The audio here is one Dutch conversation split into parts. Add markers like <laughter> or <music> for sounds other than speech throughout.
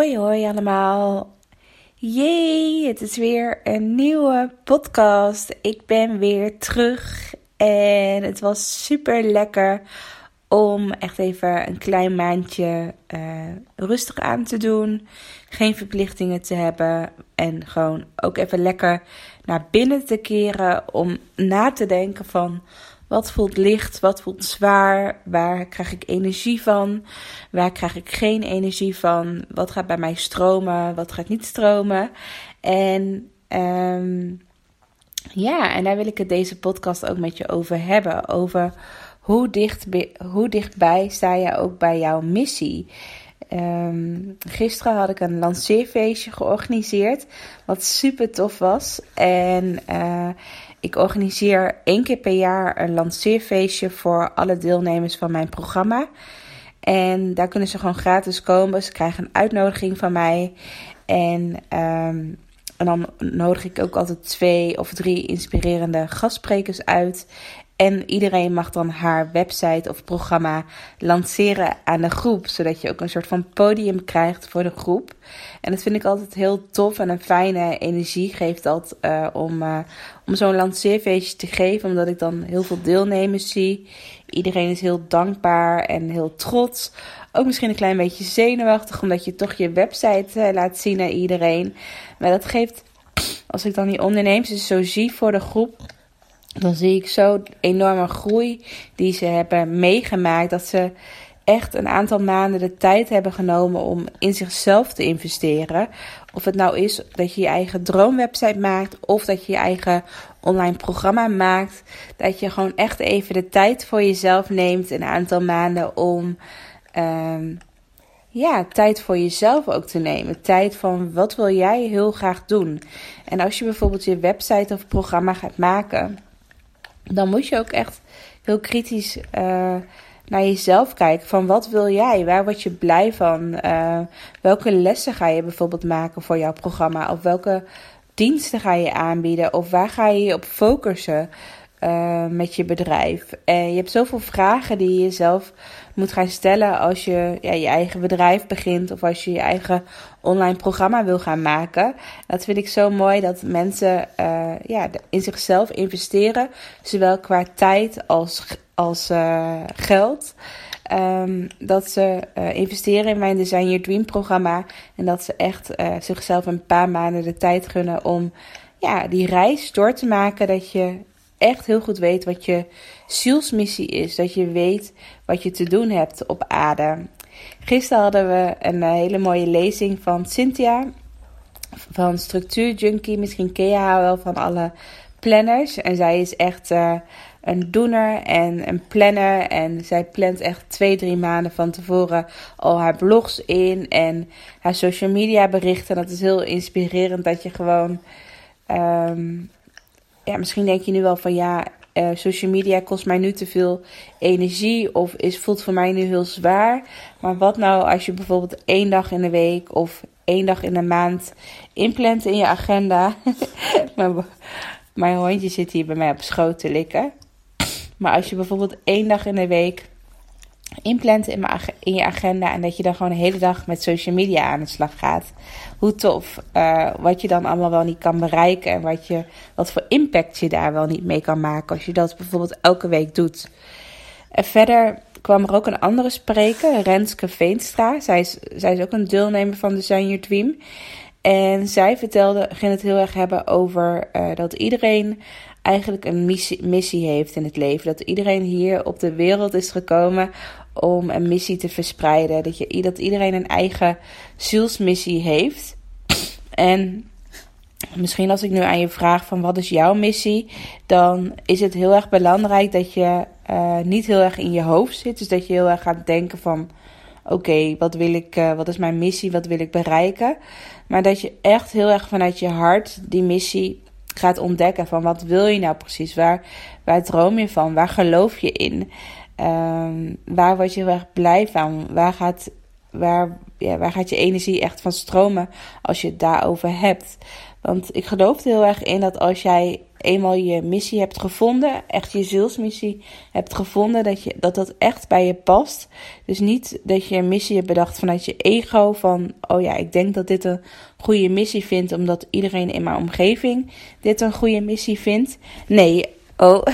Hoi hoi allemaal. Jee, het is weer een nieuwe podcast. Ik ben weer terug en het was super lekker om echt even een klein maandje eh, rustig aan te doen. Geen verplichtingen te hebben. En gewoon ook even lekker naar binnen te keren. Om na te denken van wat voelt licht, wat voelt zwaar. Waar krijg ik energie van? Waar krijg ik geen energie van? Wat gaat bij mij stromen? Wat gaat niet stromen? En um, ja, en daar wil ik het deze podcast ook met je over hebben. Over hoe, dicht, hoe dichtbij sta je ook bij jouw missie? Um, gisteren had ik een lanceerfeestje georganiseerd, wat super tof was. En uh, ik organiseer één keer per jaar een lanceerfeestje voor alle deelnemers van mijn programma. En daar kunnen ze gewoon gratis komen. Ze krijgen een uitnodiging van mij. En, um, en dan nodig ik ook altijd twee of drie inspirerende gastsprekers uit. En iedereen mag dan haar website of programma lanceren aan de groep. Zodat je ook een soort van podium krijgt voor de groep. En dat vind ik altijd heel tof en een fijne energie geeft dat uh, om, uh, om zo'n lanceerfeestje te geven. Omdat ik dan heel veel deelnemers zie. Iedereen is heel dankbaar en heel trots. Ook misschien een klein beetje zenuwachtig, omdat je toch je website uh, laat zien aan iedereen. Maar dat geeft, als ik dan die ondernemers zo zie voor de groep dan zie ik zo enorme groei die ze hebben meegemaakt. Dat ze echt een aantal maanden de tijd hebben genomen om in zichzelf te investeren. Of het nou is dat je je eigen droomwebsite maakt of dat je je eigen online programma maakt. Dat je gewoon echt even de tijd voor jezelf neemt, een aantal maanden om. Um, ja, tijd voor jezelf ook te nemen. Tijd van wat wil jij heel graag doen. En als je bijvoorbeeld je website of programma gaat maken dan moet je ook echt heel kritisch uh, naar jezelf kijken. Van wat wil jij? Waar word je blij van? Uh, welke lessen ga je bijvoorbeeld maken voor jouw programma? Of welke diensten ga je aanbieden? Of waar ga je je op focussen? Uh, met je bedrijf. En je hebt zoveel vragen die je jezelf moet gaan stellen als je ja, je eigen bedrijf begint of als je je eigen online programma wil gaan maken. Dat vind ik zo mooi dat mensen uh, ja, in zichzelf investeren, zowel qua tijd als, als uh, geld. Um, dat ze uh, investeren in mijn Design Your Dream programma. En dat ze echt zichzelf een paar maanden de tijd gunnen om ja, die reis door te maken. Dat je echt heel goed weet wat je zielsmissie is. Dat je weet wat je te doen hebt op aarde. Gisteren hadden we een eh, hele mooie lezing van Cynthia van Structuur Junkie. Misschien ken je haar wel van alle planners. En zij is echt uh, een doener en een planner. En zij plant echt twee, drie maanden van tevoren al haar blogs in en haar social media berichten. Dat is heel inspirerend dat je gewoon. Um, ja, misschien denk je nu wel van ja, uh, social media kost mij nu te veel energie of is, voelt voor mij nu heel zwaar. Maar wat nou als je bijvoorbeeld één dag in de week of één dag in de maand inplant in je agenda. <laughs> mijn, mijn hondje zit hier bij mij op schoot te likken. Maar als je bijvoorbeeld één dag in de week inplant in, je agenda en dat je dan gewoon de hele dag met social media aan de slag gaat. Hoe tof. Uh, wat je dan allemaal wel niet kan bereiken en wat, je, wat voor impact je daar wel niet mee kan maken als je dat bijvoorbeeld elke week doet. En verder kwam er ook een andere spreker, Renske Veenstra. Zij is, zij is ook een deelnemer van Design Your Dream. En zij vertelde, ging het heel erg hebben over uh, dat iedereen eigenlijk een missie, missie heeft in het leven. Dat iedereen hier op de wereld is gekomen om een missie te verspreiden. Dat, je, dat iedereen een eigen zielsmissie heeft. En misschien als ik nu aan je vraag van wat is jouw missie, dan is het heel erg belangrijk dat je eh, niet heel erg in je hoofd zit. Dus dat je heel erg gaat denken van... Oké, wat wil ik, uh, wat is mijn missie, wat wil ik bereiken? Maar dat je echt heel erg vanuit je hart die missie gaat ontdekken. Van wat wil je nou precies? Waar, waar droom je van? Waar geloof je in? Um, waar word je heel erg blij van? Waar gaat, waar, ja, waar gaat je energie echt van stromen als je het daarover hebt? Want ik geloof er heel erg in dat als jij eenmaal je missie hebt gevonden, echt je zielsmissie hebt gevonden, dat, je, dat dat echt bij je past. Dus niet dat je een missie hebt bedacht vanuit je ego, van oh ja, ik denk dat dit een goede missie vindt, omdat iedereen in mijn omgeving dit een goede missie vindt. Nee, oh. <laughs>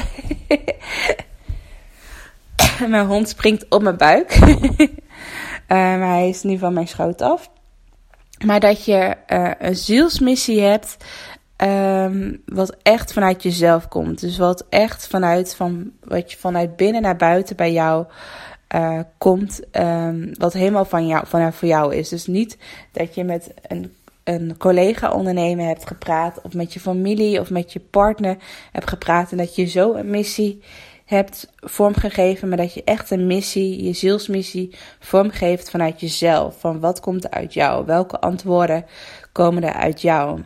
mijn hond springt op mijn buik. <laughs> maar hij is nu van mijn schoot af. Maar dat je uh, een zielsmissie hebt. Um, wat echt vanuit jezelf komt. Dus wat echt vanuit, van, wat je vanuit binnen naar buiten bij jou uh, komt. Um, wat helemaal van jou, van voor jou is. Dus niet dat je met een, een collega ondernemer hebt gepraat. Of met je familie of met je partner hebt gepraat. En dat je zo een missie hebt vormgegeven, maar dat je echt een missie, je zielsmissie, vormgeeft vanuit jezelf. Van wat komt er uit jou? Welke antwoorden komen er uit jou?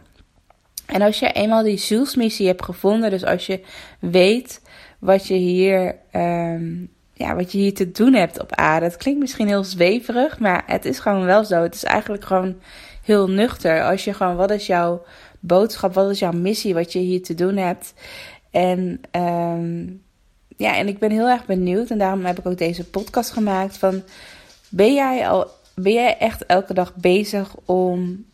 En als je eenmaal die zielsmissie hebt gevonden, dus als je weet wat je hier, um, ja, wat je hier te doen hebt op aarde. Het klinkt misschien heel zweverig, maar het is gewoon wel zo. Het is eigenlijk gewoon heel nuchter. Als je gewoon, wat is jouw boodschap? Wat is jouw missie? Wat je hier te doen hebt? En um, ja, en ik ben heel erg benieuwd. En daarom heb ik ook deze podcast gemaakt. Van, ben jij, al, ben jij echt elke dag bezig om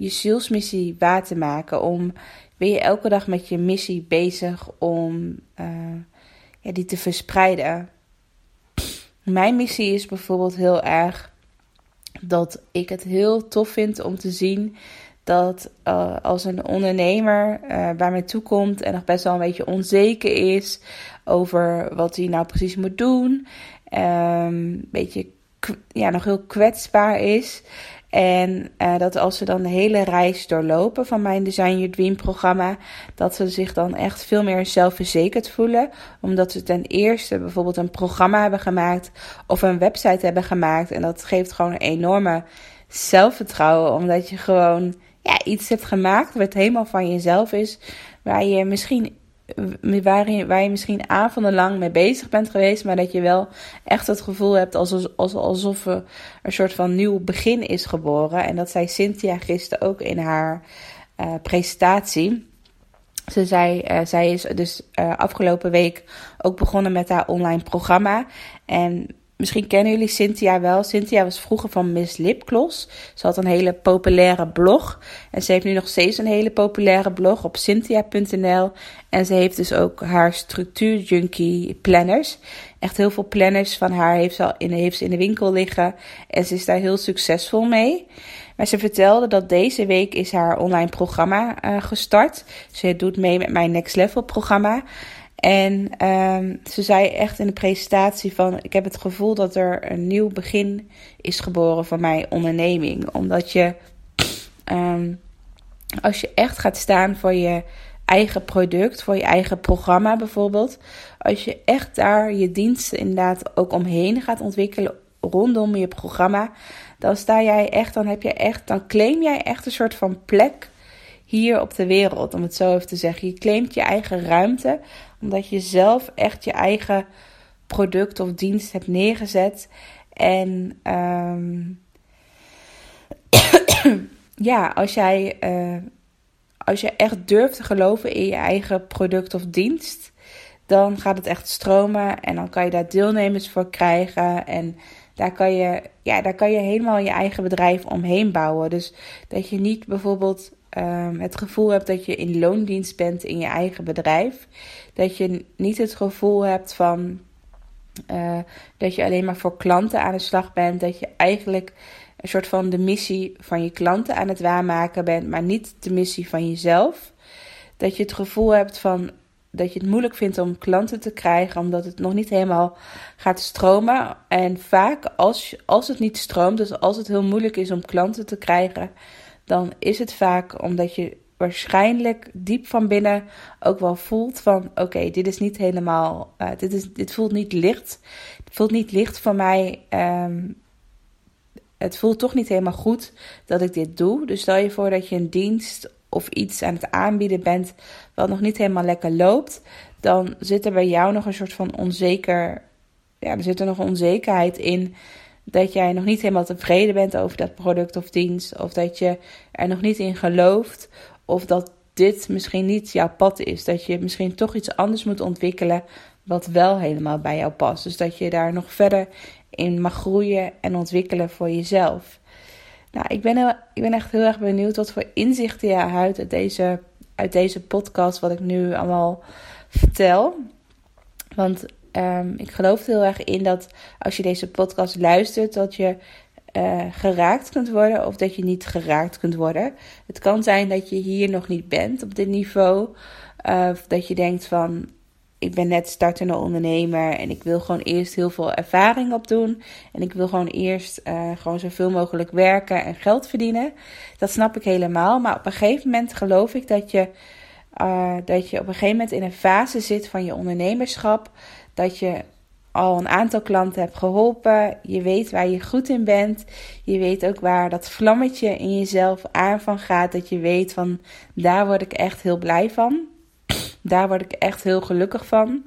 je zielsmissie waar te maken? Om, ben je elke dag met je missie bezig om uh, ja, die te verspreiden? Mijn missie is bijvoorbeeld heel erg dat ik het heel tof vind om te zien dat uh, als een ondernemer uh, bij mij toekomt en nog best wel een beetje onzeker is over wat hij nou precies moet doen, een beetje ja, nog heel kwetsbaar is. En uh, dat als ze dan de hele reis doorlopen van mijn Design Your Dream programma, dat ze zich dan echt veel meer zelfverzekerd voelen. Omdat ze ten eerste bijvoorbeeld een programma hebben gemaakt of een website hebben gemaakt. En dat geeft gewoon een enorme zelfvertrouwen, omdat je gewoon ja, iets hebt gemaakt wat helemaal van jezelf is. Waar je misschien, waar je, waar je misschien avonden lang mee bezig bent geweest. Maar dat je wel echt het gevoel hebt alsof, alsof er een soort van nieuw begin is geboren. En dat zei Cynthia gisteren ook in haar uh, presentatie. Ze zei, uh, zij is dus uh, afgelopen week ook begonnen met haar online programma. En Misschien kennen jullie Cynthia wel. Cynthia was vroeger van Miss Lipgloss. Ze had een hele populaire blog. En ze heeft nu nog steeds een hele populaire blog op cynthia.nl. En ze heeft dus ook haar structuur junkie planners. Echt heel veel planners van haar heeft ze, al in, heeft ze in de winkel liggen. En ze is daar heel succesvol mee. Maar ze vertelde dat deze week is haar online programma uh, gestart. Ze doet mee met mijn Next Level programma. En um, ze zei echt in de presentatie van... ik heb het gevoel dat er een nieuw begin is geboren van mijn onderneming. Omdat je, um, als je echt gaat staan voor je eigen product, voor je eigen programma bijvoorbeeld... als je echt daar je diensten inderdaad ook omheen gaat ontwikkelen rondom je programma... dan sta jij echt, dan heb je echt, dan claim jij echt een soort van plek hier op de wereld, om het zo even te zeggen. Je claimt je eigen ruimte, omdat je zelf echt je eigen product of dienst hebt neergezet. En um, <clears throat> ja, als jij, uh, als je echt durft te geloven in je eigen product of dienst, dan gaat het echt stromen en dan kan je daar deelnemers voor krijgen. En daar kan je, ja, daar kan je helemaal je eigen bedrijf omheen bouwen. Dus dat je niet bijvoorbeeld um, het gevoel hebt dat je in loondienst bent in je eigen bedrijf. Dat je niet het gevoel hebt van uh, dat je alleen maar voor klanten aan de slag bent. Dat je eigenlijk een soort van de missie van je klanten aan het waarmaken bent, maar niet de missie van jezelf. Dat je het gevoel hebt van dat je het moeilijk vindt om klanten te krijgen, omdat het nog niet helemaal gaat stromen. En vaak als, als het niet stroomt, dus als het heel moeilijk is om klanten te krijgen, dan is het vaak omdat je waarschijnlijk diep van binnen ook wel voelt van oké, dit is niet helemaal, uh, dit, is, dit voelt niet licht. Het voelt niet licht voor mij. Um, het voelt toch niet helemaal goed dat ik dit doe. Dus stel je voor dat je een dienst of iets aan het aanbieden bent wat nog niet helemaal lekker loopt. Dan zit er bij jou nog een soort van onzeker. Ja, er zit er nog onzekerheid in dat jij nog niet helemaal tevreden bent over dat product of dienst. Of dat je er nog niet in gelooft. Of dat dit misschien niet jouw pad is. Dat je misschien toch iets anders moet ontwikkelen wat wel helemaal bij jou past. Dus dat je daar nog verder in mag groeien en ontwikkelen voor jezelf. Nou, ik ben, ik ben echt heel erg benieuwd wat voor inzichten je uit uit deze, uit deze podcast, wat ik nu allemaal vertel. Want um, ik geloof er heel erg in dat als je deze podcast luistert, dat je uh, geraakt kunt worden of dat je niet geraakt kunt worden. Het kan zijn dat je hier nog niet bent op dit niveau. Of dat je denkt van ik ben net startende ondernemer en ik wil gewoon eerst heel veel ervaring opdoen. En ik wil gewoon eerst uh, gewoon zoveel mogelijk werken en geld verdienen. Dat snap ik helemaal. Maar op een gegeven moment geloof ik dat je, dat je op een gegeven moment in een fase zit van je ondernemerschap. Dat je al een aantal klanten hebt geholpen. Je weet waar je goed in bent. Je weet ook waar dat vlammetje in jezelf aan van gaat. Dat je weet van daar word ik echt heel blij van. Daar word ik echt heel gelukkig van.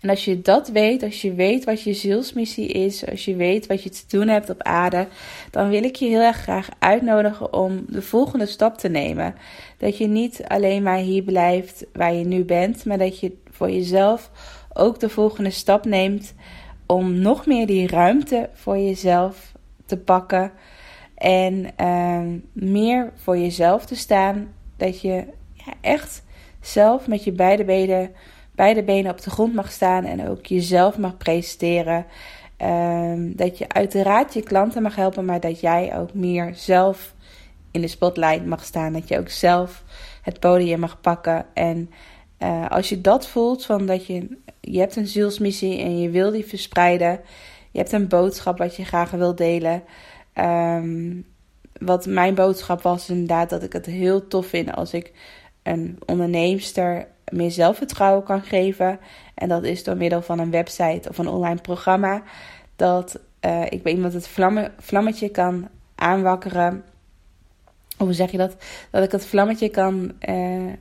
En als je dat weet, als je weet wat je zielsmissie is, als je weet wat je te doen hebt op aarde, dan wil ik je heel erg graag uitnodigen om de volgende stap te nemen. Dat je niet alleen maar hier blijft waar je nu bent, maar dat je voor jezelf ook de volgende stap neemt om nog meer die ruimte voor jezelf te pakken en uh, meer voor jezelf te staan. Dat je ja, echt zelf met je beide benen, beide benen op de grond mag staan en ook jezelf mag presenteren. Um, dat je uiteraard je klanten mag helpen, maar dat jij ook meer zelf in de spotlight mag staan. Dat je ook zelf het podium mag pakken. En uh, als je dat voelt, van dat je, je hebt een zielsmissie en je wil die verspreiden. Je hebt een boodschap wat je graag wil delen. Um, wat mijn boodschap was inderdaad dat ik het heel tof vind als ik een onderneemster meer zelfvertrouwen kan geven. En dat is door middel van een website of een online programma. Dat uh, ik bij iemand het vlamme, vlammetje kan aanwakkeren. Hoe zeg je dat? Dat ik het vlammetje kan uh,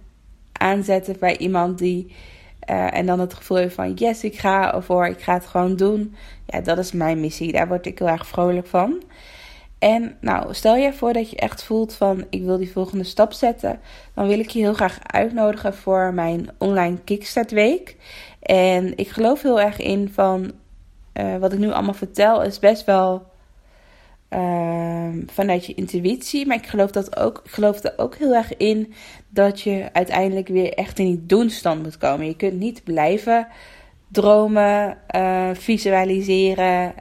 aanzetten bij iemand die. Uh, en dan het gevoel heeft van yes, ik ga ervoor, ik ga het gewoon doen. Ja, dat is mijn missie. Daar word ik heel erg vrolijk van. En nou, stel je voor dat je echt voelt van ik wil die volgende stap zetten. Dan wil ik je heel graag uitnodigen voor mijn online Kickstart week. En ik geloof heel erg in van uh, wat ik nu allemaal vertel is best wel uh, vanuit je intuïtie. Maar ik geloof, dat ook, ik geloof er ook heel erg in dat je uiteindelijk weer echt in die doenstand moet komen. Je kunt niet blijven dromen, uh, visualiseren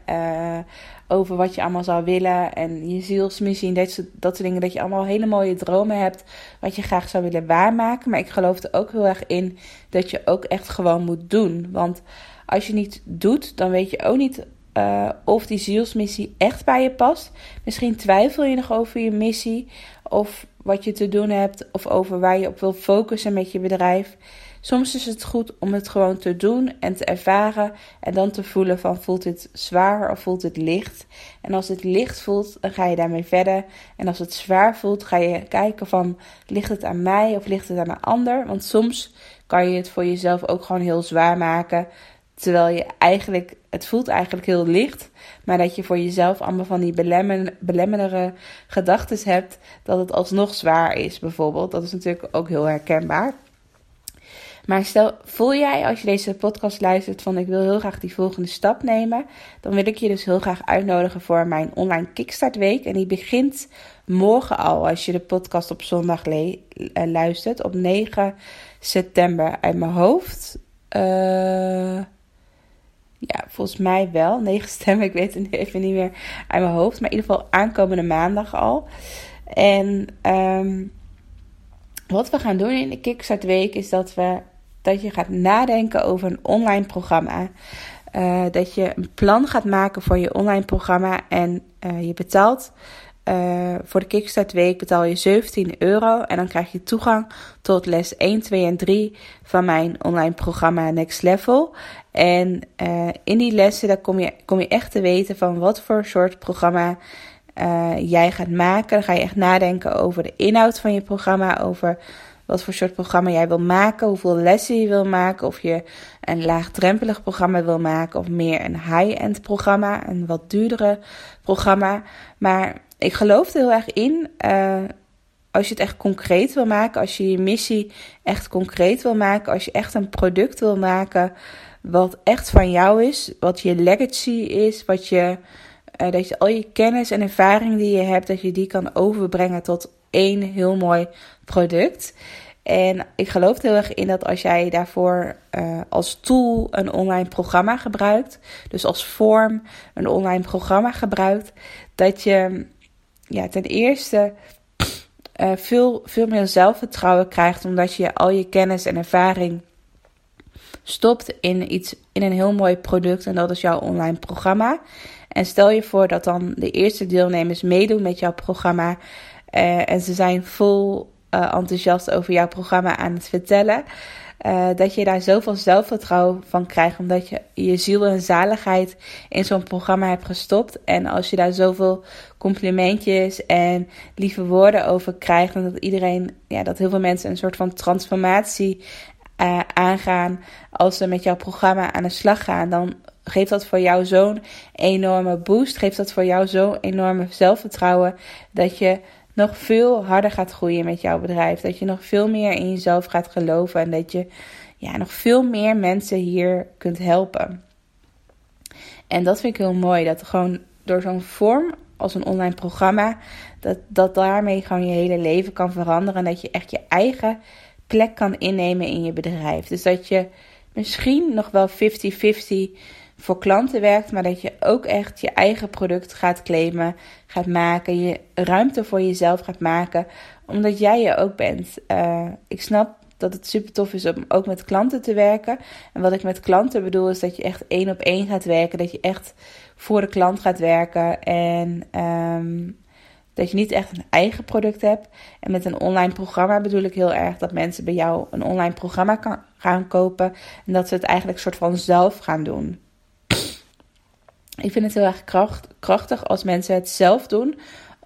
over wat je allemaal zou willen en je zielsmissie en dat dat soort dingen. Dat je allemaal hele mooie dromen hebt wat je graag zou willen waarmaken. Maar ik geloof er ook heel erg in dat je ook echt gewoon moet doen. Want als je niet doet, dan weet je ook niet uh, of die zielsmissie echt bij je past. Misschien twijfel je nog over je missie of wat je te doen hebt of over waar je op wil focussen met je bedrijf. Soms is het goed om het gewoon te doen en te ervaren en dan te voelen van voelt dit zwaar of voelt het licht. En als het licht voelt, dan ga je daarmee verder. En als het zwaar voelt, ga je kijken van ligt het aan mij of ligt het aan een ander. Want soms kan je het voor jezelf ook gewoon heel zwaar maken. Terwijl je eigenlijk, het voelt eigenlijk heel licht, maar dat je voor jezelf allemaal van die belemmer, belemmerende gedachten hebt, dat het alsnog zwaar is, bijvoorbeeld. Dat is natuurlijk ook heel herkenbaar. Maar stel, voel jij als je deze podcast luistert van ik wil heel graag die volgende stap nemen, dan wil ik je dus heel graag uitnodigen voor mijn online Kickstart Week. En die begint morgen al als je de podcast op zondag eh, luistert, op 9 september uit mijn hoofd. Uh, ja, volgens mij wel. 9 september, ik weet het even niet meer uit mijn hoofd. Maar in ieder geval aankomende maandag al. En um, wat we gaan doen in de Kickstart Week is dat we dat je gaat nadenken over een online programma. Uh, dat je een plan gaat maken voor je online programma en uh, je betaalt eh, voor de Kickstart Week betaal je 17 euro. En dan krijg je toegang tot les 1, 2 en 3 van mijn online programma Next Level. En uh, in die lessen daar kom, je, kom je echt te weten van wat voor soort programma uh, jij gaat maken. Dan ga je echt nadenken over de inhoud van je programma. Over wat voor soort programma jij wil maken. Hoeveel lessen je wil maken. Of je een laagdrempelig programma wil maken. Of meer een high-end programma. Een wat duurdere programma. Maar ik geloof er heel erg in. Uh, als je het echt concreet wil maken. Als je je missie echt concreet wil maken. Als je echt een product wil maken. Wat echt van jou is. Wat je legacy is. Wat je uh, dat je al je kennis en ervaring die je hebt, dat je die kan overbrengen tot één heel mooi product. En ik geloof er heel erg in dat als jij daarvoor uh, als tool een online programma gebruikt, dus als vorm een online programma gebruikt, dat je ja, ten eerste uh, veel, veel meer zelfvertrouwen krijgt, omdat je al je kennis en ervaring stopt in, iets, in een heel mooi product en dat is jouw online programma. En stel je voor dat dan de eerste deelnemers meedoen met jouw programma uh, en ze zijn vol uh, enthousiast over jouw programma aan het vertellen. Uh, dat je daar zoveel zelfvertrouwen van krijgt, omdat je je ziel en zaligheid in zo'n programma hebt gestopt. En als je daar zoveel complimentjes en lieve woorden over krijgt, en dat iedereen, ja, dat heel veel mensen een soort van transformatie uh, aangaan als ze met jouw programma aan de slag gaan, dan geeft dat voor jou zo'n enorme boost. Geeft dat voor jou zo'n enorme zelfvertrouwen dat je nog veel harder gaat groeien met jouw bedrijf. Dat je nog veel meer in jezelf gaat geloven en dat je ja, nog veel meer mensen hier kunt helpen. En dat vind ik heel mooi. Dat gewoon door zo'n vorm als een online programma, dat, dat daarmee gewoon je hele leven kan veranderen. En dat je echt je eigen plek kan innemen in je bedrijf. Dus dat je misschien nog wel 50-50 voor klanten werkt, maar dat je ook echt je eigen product gaat claimen, gaat maken, je ruimte voor jezelf gaat maken, omdat jij je ook bent. Uh, ik snap dat het super tof is om ook met klanten te werken. En wat ik met klanten bedoel is dat je echt één op één gaat werken, dat je echt voor de klant gaat werken en um, dat je niet echt een eigen product hebt. En met een online programma bedoel ik heel erg dat mensen bij jou een online programma kan gaan kopen en dat ze het eigenlijk soort van zelf gaan doen. Ik vind het heel erg kracht, krachtig als mensen het zelf doen.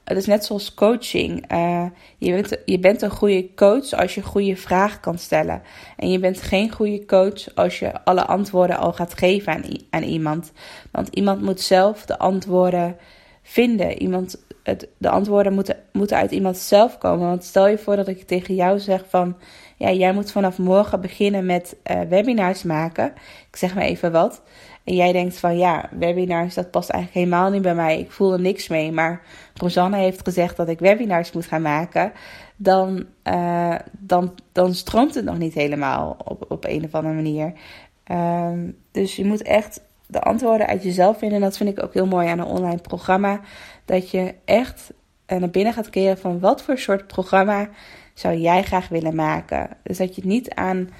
Het is net zoals coaching. Uh, je, bent, je bent een goede coach als je goede vragen kan stellen. En je bent geen goede coach als je alle antwoorden al gaat geven aan, aan iemand. Want iemand moet zelf de antwoorden vinden. Iemand, het, de antwoorden moeten, moeten uit iemand zelf komen. Want stel je voor dat ik tegen jou zeg van... Ja, jij moet vanaf morgen beginnen met uh, webinars maken. Ik zeg maar even wat. En jij denkt van ja, webinars, dat past eigenlijk helemaal niet bij mij. Ik voel er niks mee. Maar Rosanne heeft gezegd dat ik webinars moet gaan maken. Dan, uh, dan, dan stroomt het nog niet helemaal op, op een of andere manier. Um, dus je moet echt de antwoorden uit jezelf vinden. En dat vind ik ook heel mooi aan een online programma. Dat je echt naar binnen gaat keren van wat voor soort programma zou jij graag willen maken. Dus dat je het niet aan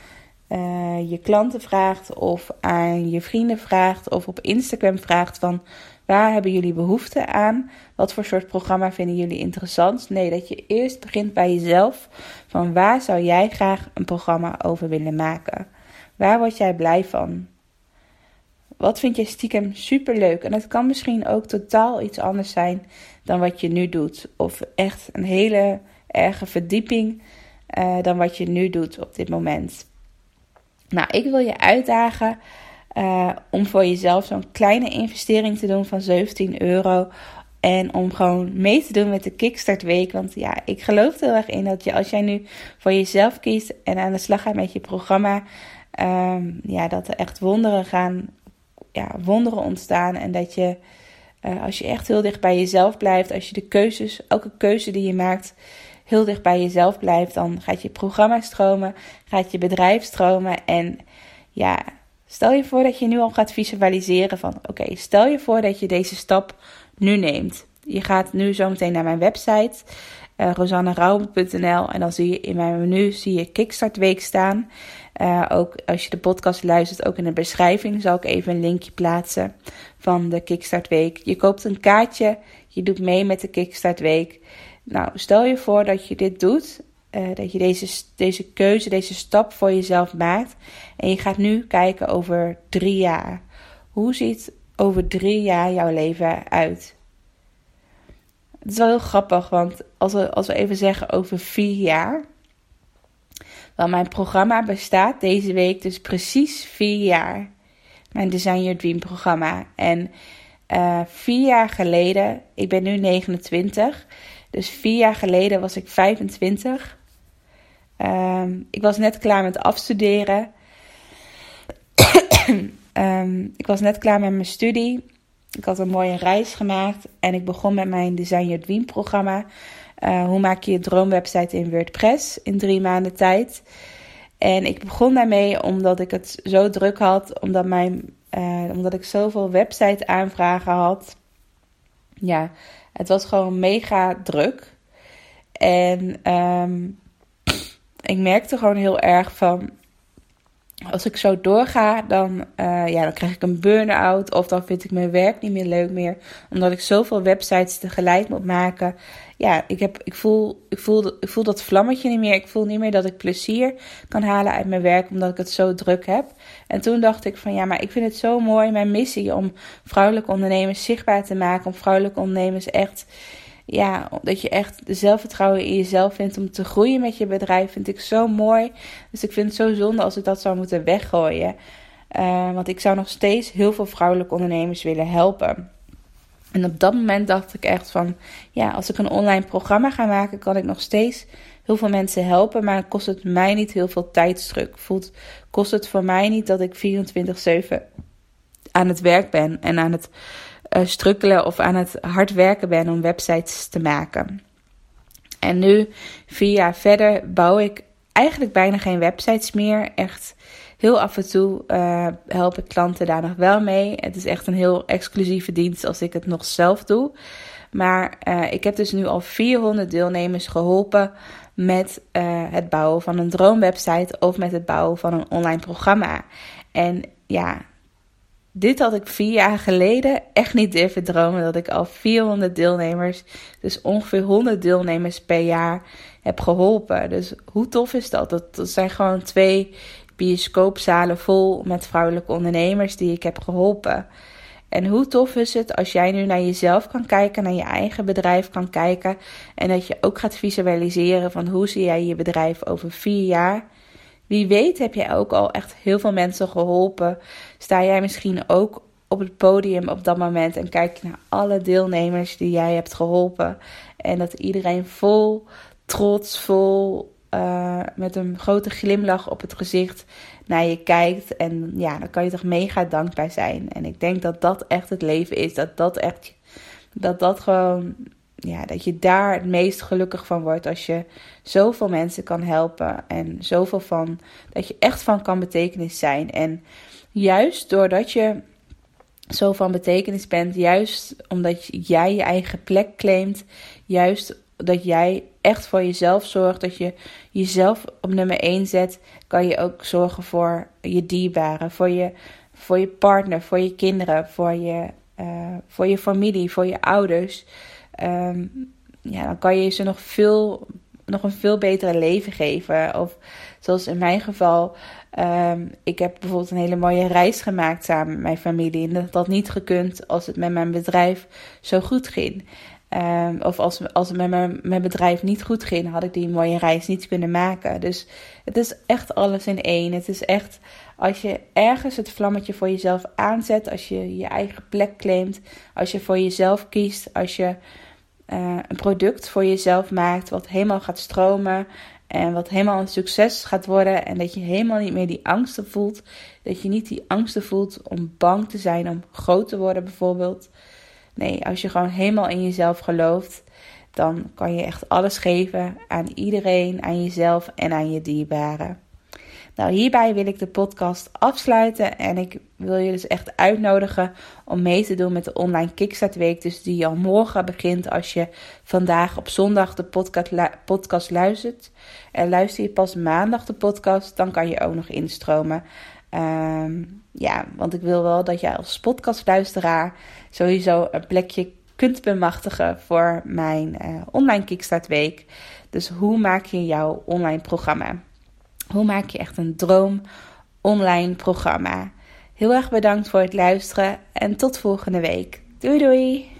uh, je klanten vraagt of aan je vrienden vraagt of op Instagram vraagt van waar hebben jullie behoefte aan? Wat voor soort programma vinden jullie interessant? Nee, dat je eerst begint bij jezelf van waar zou jij graag een programma over willen maken? Waar word jij blij van? Wat vind je stiekem super leuk? En het kan misschien ook totaal iets anders zijn dan wat je nu doet. Of echt een hele erge verdieping uh, dan wat je nu doet op dit moment. Nou, ik wil je uitdagen uh, om voor jezelf zo'n kleine investering te doen van 17 euro. En om gewoon mee te doen met de Kickstart Week. Want ja, ik geloof er heel erg in dat je als jij nu voor jezelf kiest en aan de slag gaat met je programma. Um, ja, dat er echt wonderen gaan, ja, wonderen ontstaan. En dat je, uh, als je echt heel dicht bij jezelf blijft, als je de keuzes, elke keuze die je maakt, heel dicht bij jezelf blijft, dan gaat je programma stromen, gaat je bedrijf stromen. En ja, stel je voor dat je nu al gaat visualiseren van oké, stel je voor dat je deze stap nu neemt. Je gaat nu zo meteen naar mijn website. uh. En dan zie je in mijn menu zie je Kickstart Week staan. Uh, ook als je de podcast luistert, ook in de beschrijving zal ik even een linkje plaatsen van de Kickstart Week. Je koopt een kaartje, je doet mee met de Kickstart Week. Nou, stel je voor dat je dit doet, uh, dat je deze, deze keuze, deze stap voor jezelf maakt. En je gaat nu kijken over drie jaar. Hoe ziet over drie jaar jouw leven uit? Het is wel heel grappig, want als we, als we even zeggen over vier jaar. Wel, mijn programma bestaat deze week dus precies vier jaar. Mijn Design Your Dream programma. En uh, vier jaar geleden, ik ben nu 29, dus vier jaar geleden was ik 25. Um, ik was net klaar met afstuderen. um, <coughs> ik was net klaar met mijn studie. Ik had een mooie reis gemaakt en ik begon met mijn Design Your Dream programma. Uh, hoe maak je je droomwebsite in WordPress in drie maanden tijd? En ik begon daarmee omdat ik het zo druk had, omdat, mijn, uh, omdat ik zoveel website aanvragen had. Ja, het was gewoon mega druk. En um, ik merkte gewoon heel erg van. Als ik zo doorga, dan, uh, ja, dan krijg ik een burn-out. Of dan vind ik mijn werk niet meer leuk meer. Omdat ik zoveel websites tegelijk moet maken. Ja, ik, heb, ik, voel, ik, voel, ik voel dat vlammetje niet meer. Ik voel niet meer dat ik plezier kan halen uit mijn werk. Omdat ik het zo druk heb. En toen dacht ik van ja, maar ik vind het zo mooi. Mijn missie om vrouwelijke ondernemers zichtbaar te maken. Om vrouwelijke ondernemers echt ja, dat je echt zelfvertrouwen in jezelf vindt om te groeien met je bedrijf, vind ik zo mooi. Dus ik vind het zo zonde als ik dat zou moeten weggooien. Uh, want ik zou nog steeds heel veel vrouwelijke ondernemers willen helpen. En op dat moment dacht ik echt van, ja, als ik een online programma ga maken, kan ik nog steeds heel veel mensen helpen, maar kost het mij niet heel veel tijdsdruk. Voelt, kost het voor mij niet dat ik 24/7 aan het werk ben en aan het uh, strukkelen of aan het hard werken ben om websites te maken. En nu, vier jaar verder, bouw ik eigenlijk bijna geen websites meer. Echt heel af en toe uh, help ik klanten daar nog wel mee. Het is echt een heel exclusieve dienst als ik het nog zelf doe. Maar uh, ik heb dus nu al 400 deelnemers geholpen met het bouwen van een droomwebsite of met het bouwen van een online programma. En ja, dit had ik vier jaar geleden echt niet durven dromen. Dat ik al 400 deelnemers, dus ongeveer 100 deelnemers per jaar, heb geholpen. Dus hoe tof is dat? Dat, zijn gewoon twee bioscoopzalen vol met vrouwelijke ondernemers die ik heb geholpen. En hoe tof is het als jij nu naar jezelf kan kijken, naar je eigen bedrijf kan kijken. En dat je ook gaat visualiseren van hoe zie jij je bedrijf over vier jaar. Wie weet heb jij ook al echt heel veel mensen geholpen. Sta jij misschien ook op het podium op dat moment en kijk je naar alle deelnemers die jij hebt geholpen. En dat iedereen vol trots, vol uh, met een grote glimlach op het gezicht naar je kijkt. En ja, dan kan je toch mega dankbaar zijn. En ik denk dat dat echt het leven is. Dat dat echt, dat dat gewoon ja, dat je daar het meest gelukkig van wordt als je zoveel mensen kan helpen en zoveel van dat je echt van kan betekenis zijn. En juist doordat je zo van betekenis bent, juist omdat jij je eigen plek claimt, juist dat jij echt voor jezelf zorgt, dat je jezelf op nummer 1 zet, kan je ook zorgen voor je dierbaren, voor je, voor je partner, voor je kinderen, voor je, uh, voor je familie, voor je ouders. Um, ja, dan kan je ze nog, veel, nog een veel betere leven geven. Of zoals in mijn geval, um, ik heb bijvoorbeeld een hele mooie reis gemaakt samen met mijn familie. En dat had niet gekund als het met mijn bedrijf zo goed ging. Um, of als, als het met mijn, mijn bedrijf niet goed ging, had ik die mooie reis niet kunnen maken. Dus het is echt alles in één. Het is echt als je ergens het vlammetje voor jezelf aanzet, als je je eigen plek claimt, als je voor jezelf kiest, als je uh, een product voor jezelf maakt wat helemaal gaat stromen en wat helemaal een succes gaat worden en dat je helemaal niet meer die angsten voelt, dat je niet die angsten voelt om bang te zijn om groot te worden bijvoorbeeld. Nee, als je gewoon helemaal in jezelf gelooft, dan kan je echt alles geven aan iedereen, aan jezelf en aan je dierbaren. Nou, hierbij wil ik de podcast afsluiten en ik wil je dus echt uitnodigen om mee te doen met de online Kickstart Week. Dus die al morgen begint als je vandaag op zondag de podcast, podcast luistert. En luister je pas maandag de podcast, dan kan je ook nog instromen. Ehm, ja, want ik wil wel dat jij als podcastluisteraar sowieso een plekje kunt bemachtigen voor mijn uh, online Kickstart Week. Dus hoe maak je jouw online programma? Hoe maak je echt een droom online programma? Heel erg bedankt voor het luisteren en tot volgende week. Doei doei!